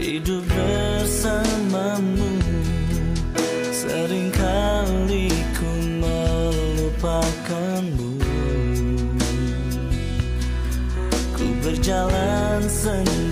hidup bersamamu Seringkali ku melupakanmu. Ku berjalan sendiri.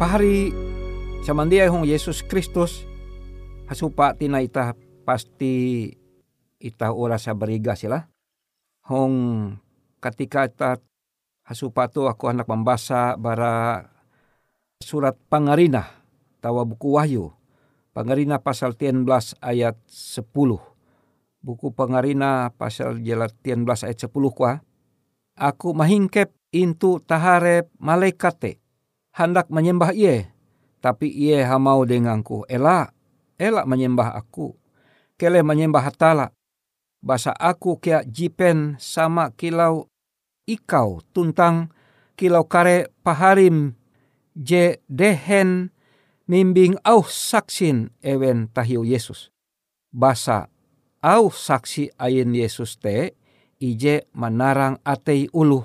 Pahari samandia hong Yesus Kristus hasupa tina ita pasti ita ora sa beriga sila. Hong ketika ita hasupa tu aku anak membaca bara surat pangarina tawa buku Wahyu. Pangarina pasal 13 ayat 10 buku pangarina pasal jelat 13 ayat 10 kuah. Aku mahingkep intu taharep malaikate hendak menyembah ia, tapi ia hamau denganku. Ela, elak menyembah aku. Kele menyembah hatala. Basa aku kia jipen sama kilau ikau tuntang kilau kare paharim je dehen mimbing au saksin ewen tahiu Yesus. Basa au saksi ayin Yesus te ije menarang atei ulu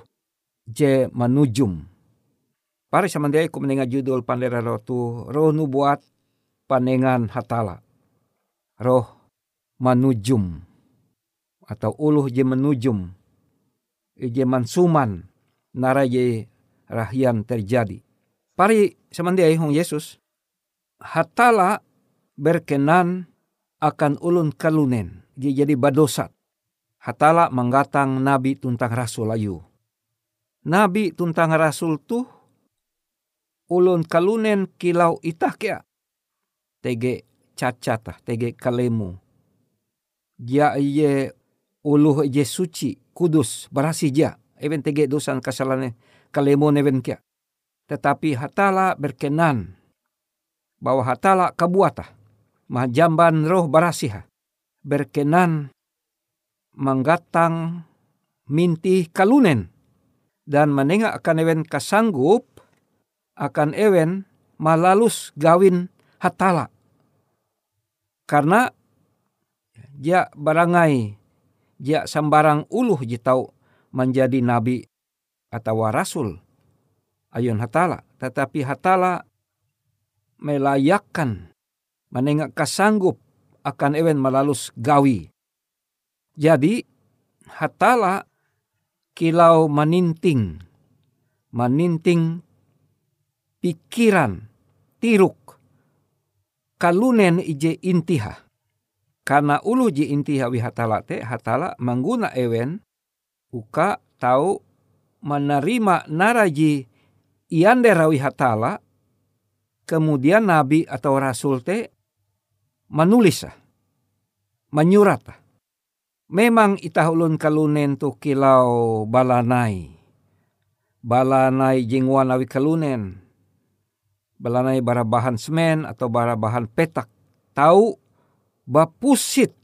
je menujum Pare samandiai ku mendengar judul pandera roh tu roh nubuat panengan hatala. Roh manujum atau uluh je menujum je mansuman nara rahian terjadi. Pari samandiai hong Yesus hatala berkenan akan ulun kalunen jadi badosat. Hatala menggatang nabi tuntang rasul ayu. Nabi tuntang rasul tuh ulun kalunen kilau itah kia. Tege cacata, tege kalemu. Dia iye uluh je suci, kudus, berasi dia. Even tege dosan kasalane kalemu neven kia. Tetapi hatala berkenan bahwa hatala kabuata. Mahjamban roh barasiha. Berkenan menggatang minti kalunen. Dan menengah akan even kasanggup akan ewen malalus gawin hatala. Karena dia barangai dia sambarang uluh jitau menjadi nabi atau rasul ayun hatala. Tetapi hatala melayakkan menengak kasanggup akan ewen malalus gawi. Jadi hatala kilau meninting, meninting pikiran, tiruk, kalunen ije intiha. Karena ulu ji intiha wi hatala te, hatala mengguna ewen, uka tahu menerima naraji iande rawi hatala, kemudian nabi atau rasul te menulis, menyurat. Memang itahulun kalunen tu kilau balanai. Balanai jingwan awi kalunen belanai bara bahan semen atau bara bahan petak. Tahu bapusit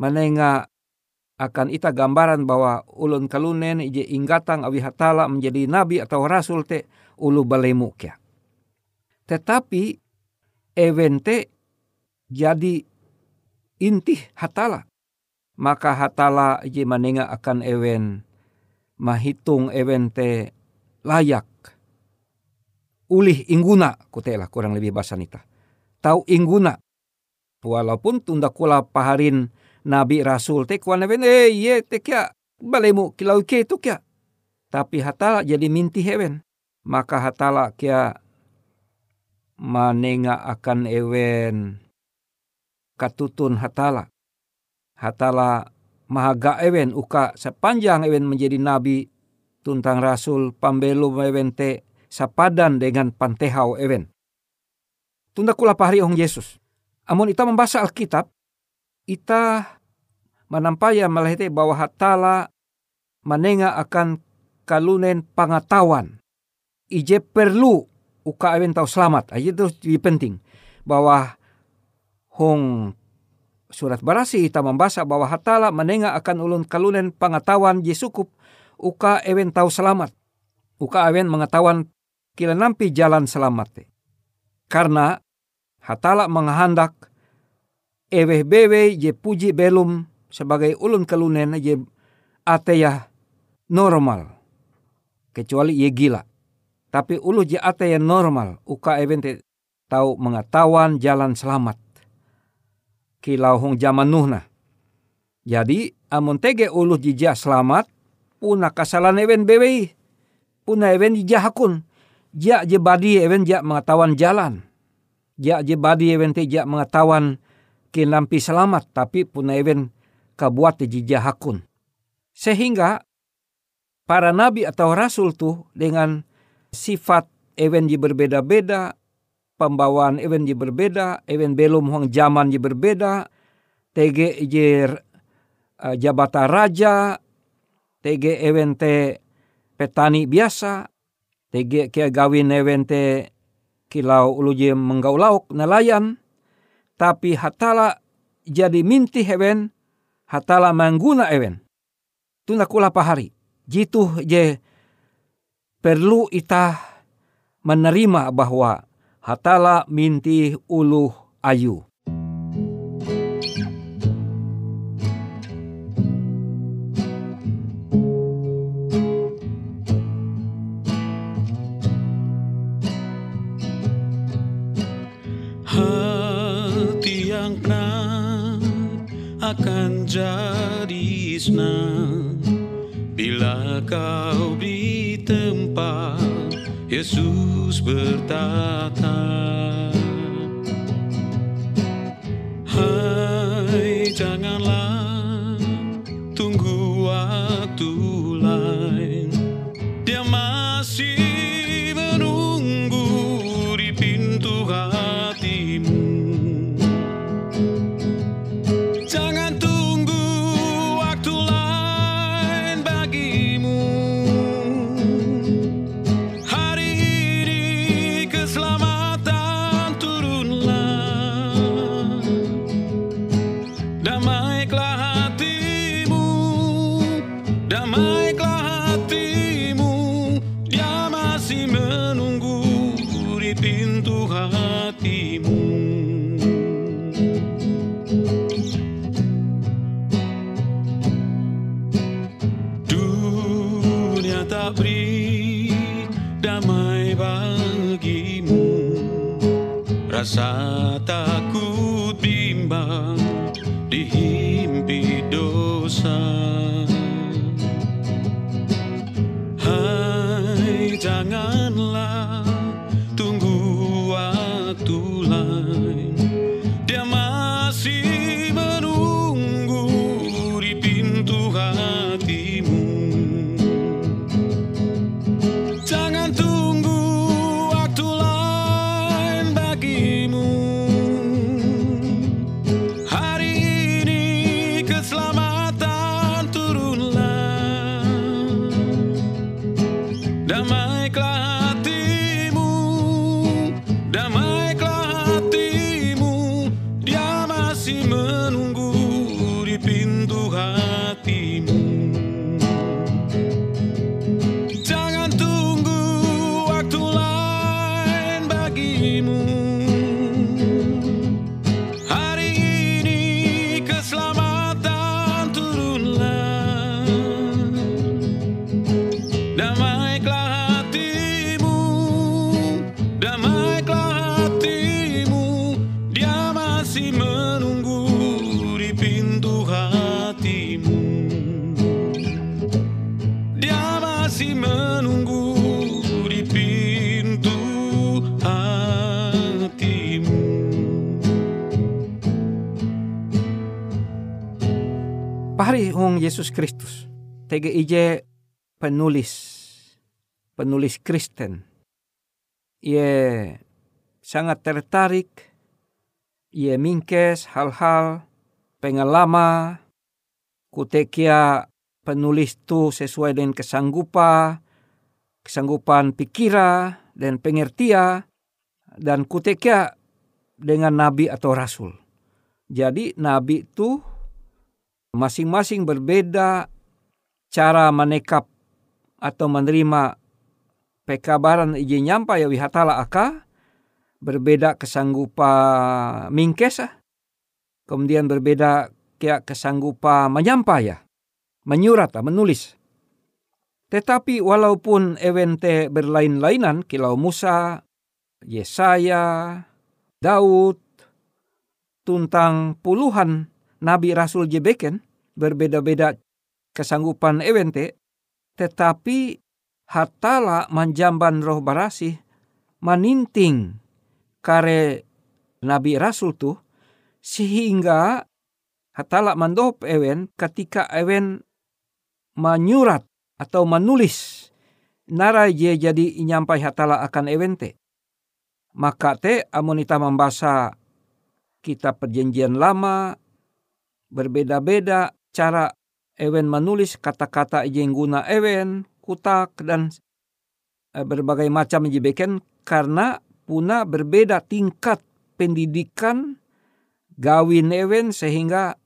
menenga akan ita gambaran bahwa ulun kalunen ije inggatang awi hatala menjadi nabi atau rasul te ulu balemu kia. Tetapi evente jadi inti hatala. Maka hatala ije menenga akan ewen mahitung evente layak ulih ingguna kutela kurang lebih bahasa nita. Tahu ingguna. Walaupun tunda kula paharin nabi rasul te kuana ben eh ye te kya balemu kilau ke tu kya. Tapi hatala jadi minti hewen. Maka hatala kya manenga akan ewen katutun hatala. Hatala mahaga ewen uka sepanjang ewen menjadi nabi tuntang rasul pambelu ewen te sapadan dengan pantehau ewen. Tunda kula pahari ong Yesus. Amun ita membaca Alkitab, ita menampaya melahite bahwa hatala menenga akan kalunen pengetahuan. Ije perlu uka awen tahu selamat. Aja itu penting bahwa hong surat barasi kita membaca bahwa hatala menengah akan ulun kalunen pengetahuan je sukup uka ewen tahu selamat. Uka awen mengetahuan kila nampi jalan selamat. Karena hatala menghendak eweh bewe je puji belum sebagai ulun kalunen je ateya normal. Kecuali ye gila. Tapi ulu je ateya normal. Uka ewen te tahu mengetahuan jalan selamat. Kilau hong zaman nuhna. Jadi amun tege ulu jija selamat. Puna kasalan ewen bewe. Puna ewen jija hakun. Ja je badi ewen ja mengetahuan jalan. Ja je badi ewen te ja mengetahuan kinampi selamat. Tapi puna ewen kabuat jija hakun. Sehingga para nabi atau rasul tuh dengan sifat ewen je berbeda-beda, pembawaan ewen je berbeda, ewen belum huang zaman je berbeda, tege je uh, jabatan raja, tege ewen te petani biasa, tege kia gawin ewen te kilau ulu je menggau lauk nelayan, tapi hatala jadi minti ewen, hatala mangguna ewen. Tuna kula pahari, jitu je perlu ita menerima bahwa hatala minti ulu ayu. Hati yang tenang akan jadi senang. Bila kau di tempat Yesus bertata Damaikanlah hatimu Dia masih menunggu di pintu hatimu. Dunia tak beri damai bagimu. Rasa takut masih menunggu di pintu hatimu. Pahari hong Yesus Kristus. TGIJ penulis. Penulis Kristen. Ia sangat tertarik. Ia mingkes hal-hal pengalaman. Kutekia penulis tu sesuai dengan kesanggupan. Kesanggupan pikira dan pengertia dan kutekia dengan nabi atau rasul. Jadi nabi itu masing-masing berbeda cara menekap atau menerima pekabaran iji nyampa ya wihatala aka berbeda kesanggupa mingkesa kemudian berbeda kayak kesanggupa menyampa ya menyurat menulis. Tetapi walaupun evente berlain-lainan kilau Musa Yesaya Daud tuntang puluhan nabi rasul jebeken berbeda-beda kesanggupan evente tetapi hatala manjamban roh barasih maninting kare nabi rasul tu sehingga hatala mandop ewen ketika ewen menyurat atau menulis. Nara je jadi nyampai hatala akan ewen te maka te amonita membaca kitab perjanjian lama berbeda-beda cara ewen menulis kata-kata yang guna ewen kutak dan eh, berbagai macam jebeken karena puna berbeda tingkat pendidikan gawin ewen sehingga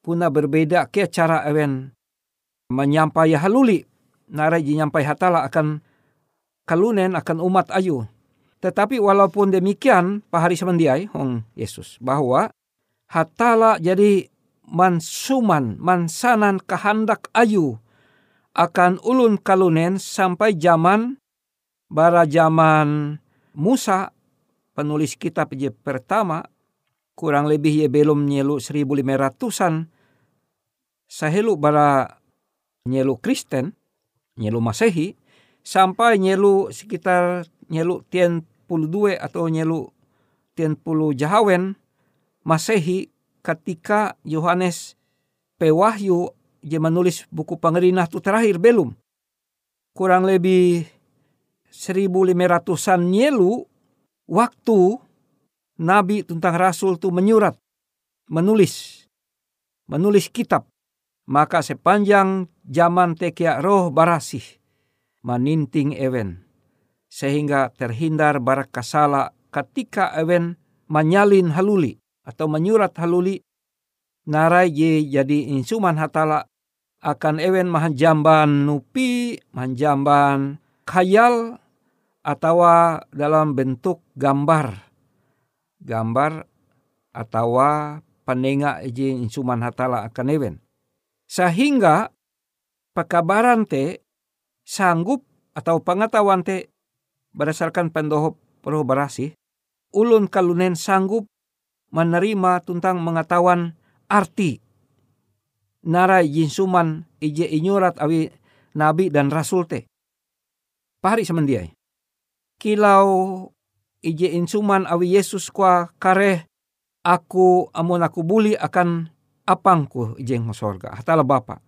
puna berbeda ke cara ewen menyampai haluli. Narai nyampai hatala akan kalunen akan umat ayu. Tetapi walaupun demikian pahari semendiai hong Yesus bahwa hatala jadi mansuman mansanan kehendak ayu akan ulun kalunen sampai zaman bara zaman Musa penulis kitab je pertama kurang lebih ye belum nyelu 1500-an sahelu bara nyelu Kristen nyelu Masehi sampai nyelu sekitar nyelu tien puluh dua atau nyelu tien puluh jahawen Masehi ketika Yohanes pewahyu dia menulis buku pengerinah itu terakhir belum. Kurang lebih 1500-an nyelu waktu Nabi tentang Rasul itu menyurat, menulis, menulis kitab. Maka sepanjang zaman tekia roh barasih, meninting ewen. Sehingga terhindar barak kasala ketika ewen menyalin haluli atau menyurat haluli narai ye jadi insuman hatala akan ewen mahanjamban nupi, mahanjamban khayal atau dalam bentuk gambar. Gambar atau penenga iji insuman hatala akan ewen. Sehingga pekabaran te sanggup atau pengetahuan te berdasarkan pendohop roh barasi, ulun kalunen sanggup menerima tentang mengetahuan arti nara jinsuman ije inyurat awi nabi dan rasul te. Pahari semendiai. Kilau ije insuman awi Yesus kwa kare aku amun aku buli akan apangku ijeng sorga. Hatala Bapa.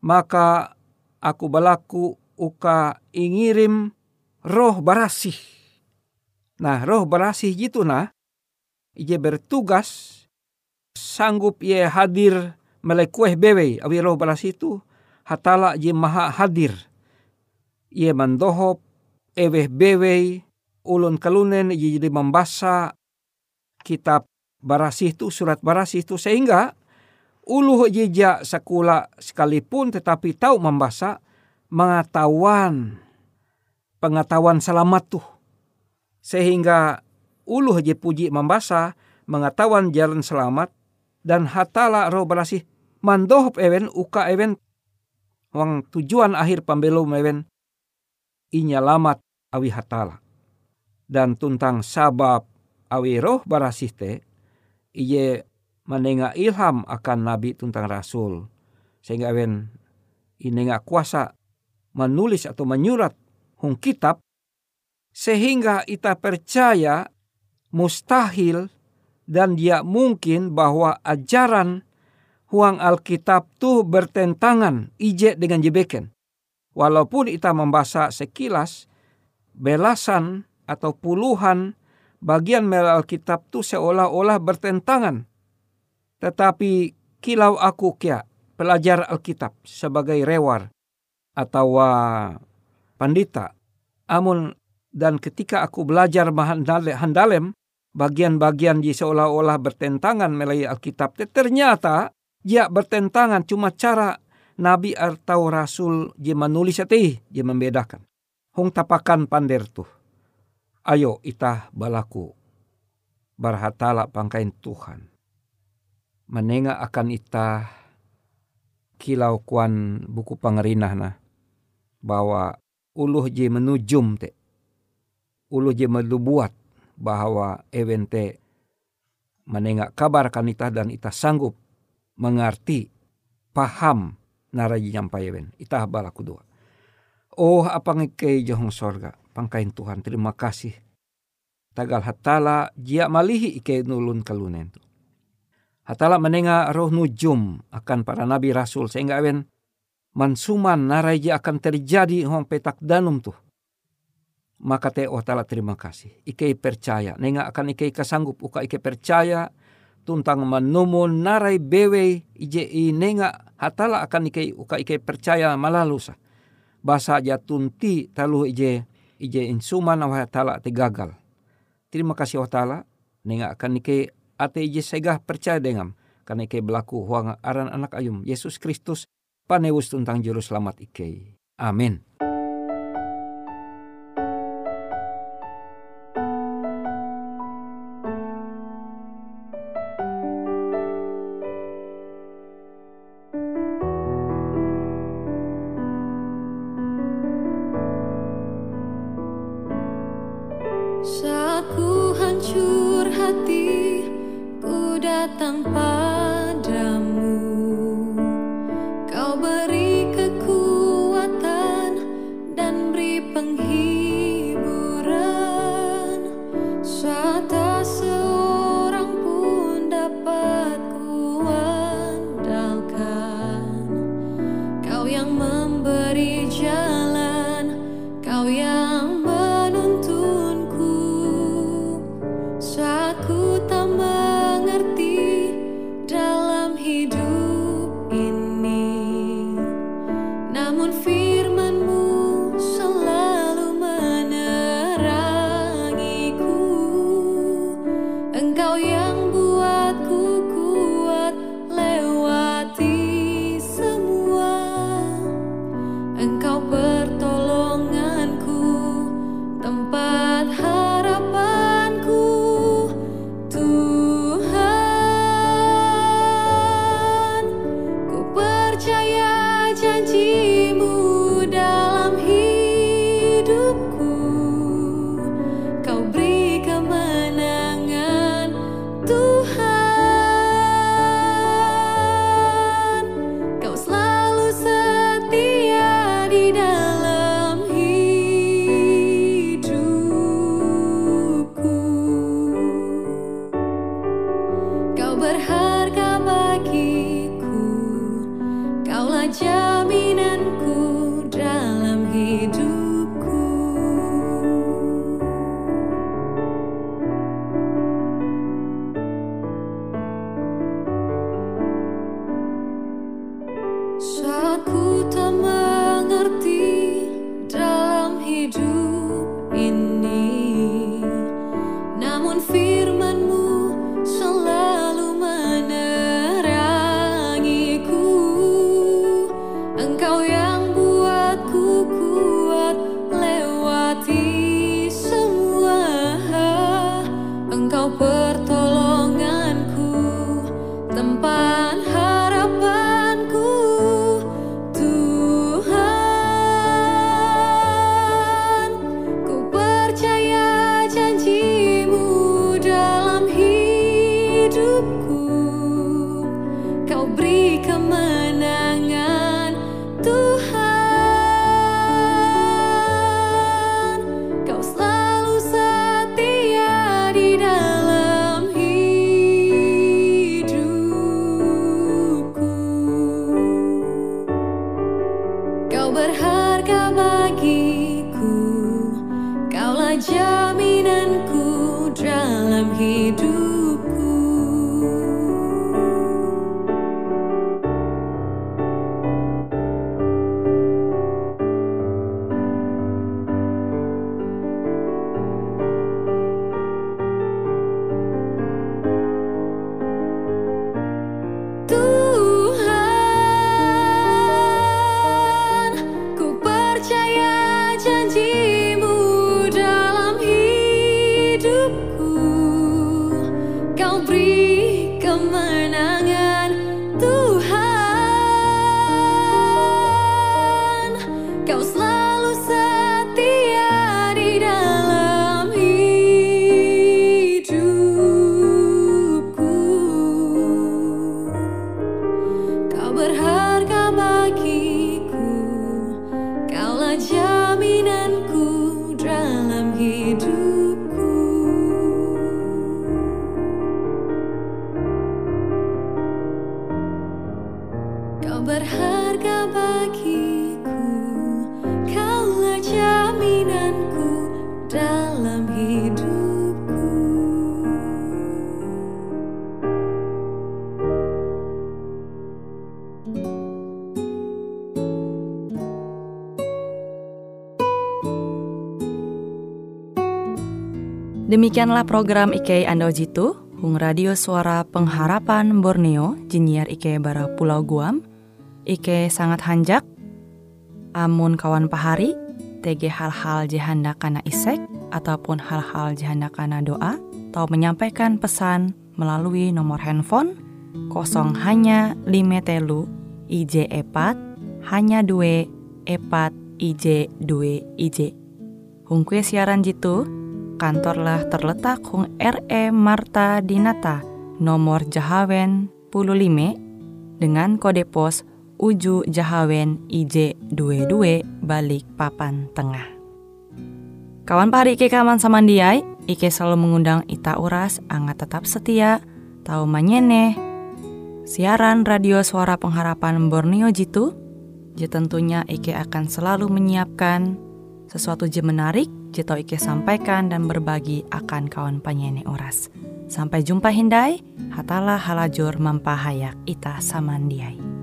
Maka aku balaku uka ingirim roh barasih. Nah roh barasih gitu nah. Ije bertugas sanggup ye hadir melekueh bewe awi roh balas itu hatala je maha hadir. Ia mandohop eweh bewe ulun kalunen ye jadi membaca kitab barasih itu surat barasih itu sehingga uluh jejak sekula sekalipun tetapi tahu membaca mengetahuan pengetahuan selamat tuh sehingga uluh je puji membaca mengetahuan jalan selamat dan hatala roh barasih mandohop ewen uka ewen wang tujuan akhir pambelum ewen inyalamat awi hatala. Dan tuntang sabab awi roh barasih te iye menenga ilham akan nabi tuntang rasul. Sehingga ewen inenga kuasa menulis atau menyurat hung kitab sehingga ita percaya mustahil dan dia mungkin bahwa ajaran huang Alkitab tuh bertentangan ije dengan jebeken. Walaupun kita membaca sekilas, belasan atau puluhan bagian mel Alkitab tuh seolah-olah bertentangan. Tetapi kilau aku kia pelajar Alkitab sebagai rewar atau pandita. Amun Dan ketika aku belajar handalem, bagian-bagian di seolah-olah bertentangan melalui Alkitab, ternyata dia bertentangan cuma cara nabi atau rasul dia menulis itu, dia membedakan. Hong tapakan pander tuh. Ayo itah balaku berhatala pangkain Tuhan. Menengah akan itah kilau kuan buku pangerinah na bahwa uluh je menujum te uluh je melubuat bahwa evente menengah kabar kan itah dan itah sanggup mengerti paham naraji nyampai event itah balaku dua. Oh apa ngekei johong sorga? Pangkain Tuhan terima kasih. Tagal hatala jia malihi ike nulun kalunen tu hatala menengah roh nujum akan para nabi rasul sehingga awen mansuman naraji akan terjadi hong petak danum tuh. Maka te oh tala terima kasih. Ike percaya. Nenga akan ike kasanggup uka ike percaya. Tuntang menumun narai bewe ije i nenga hatala akan ike uka ike percaya malalusa basa aja tunti talu ije ije insuman awah hatala te gagal. Terima kasih oh tala nenga akan ike ate ije segah percaya dengan karena ike berlaku huang aran anak ayum Yesus Kristus panewus tentang juru selamat ike amin Và berharga bagiku. Kaulah jaminanku dalam hidupku. Demikianlah program IK Ando Jitu, Hung Radio Suara Pengharapan Borneo, Jinier IK Bara Pulau Guam, IK sangat hanjak, amun kawan pahari, TG hal-hal jihanda kana isek, ataupun hal-hal jihanda kana doa, atau menyampaikan pesan melalui nomor handphone kosong hanya lima telu IJ epat hanya dua epat IJ dua IJ. Hung kue siaran jitu, kantorlah terletak Hung RE Marta Dinata, nomor Jahawen 15 dengan kode pos Uju Jahawen IJ22 balik papan tengah. Kawan pahari Ike kaman samandiai, Ike selalu mengundang Ita Uras, angga tetap setia, tahu manyene, siaran radio suara pengharapan Borneo Jitu, je tentunya Ike akan selalu menyiapkan sesuatu je menarik, je tau Ike sampaikan dan berbagi akan kawan penyanyi Oras. Sampai jumpa Hindai, hatalah halajur mempahayak ita samandiai.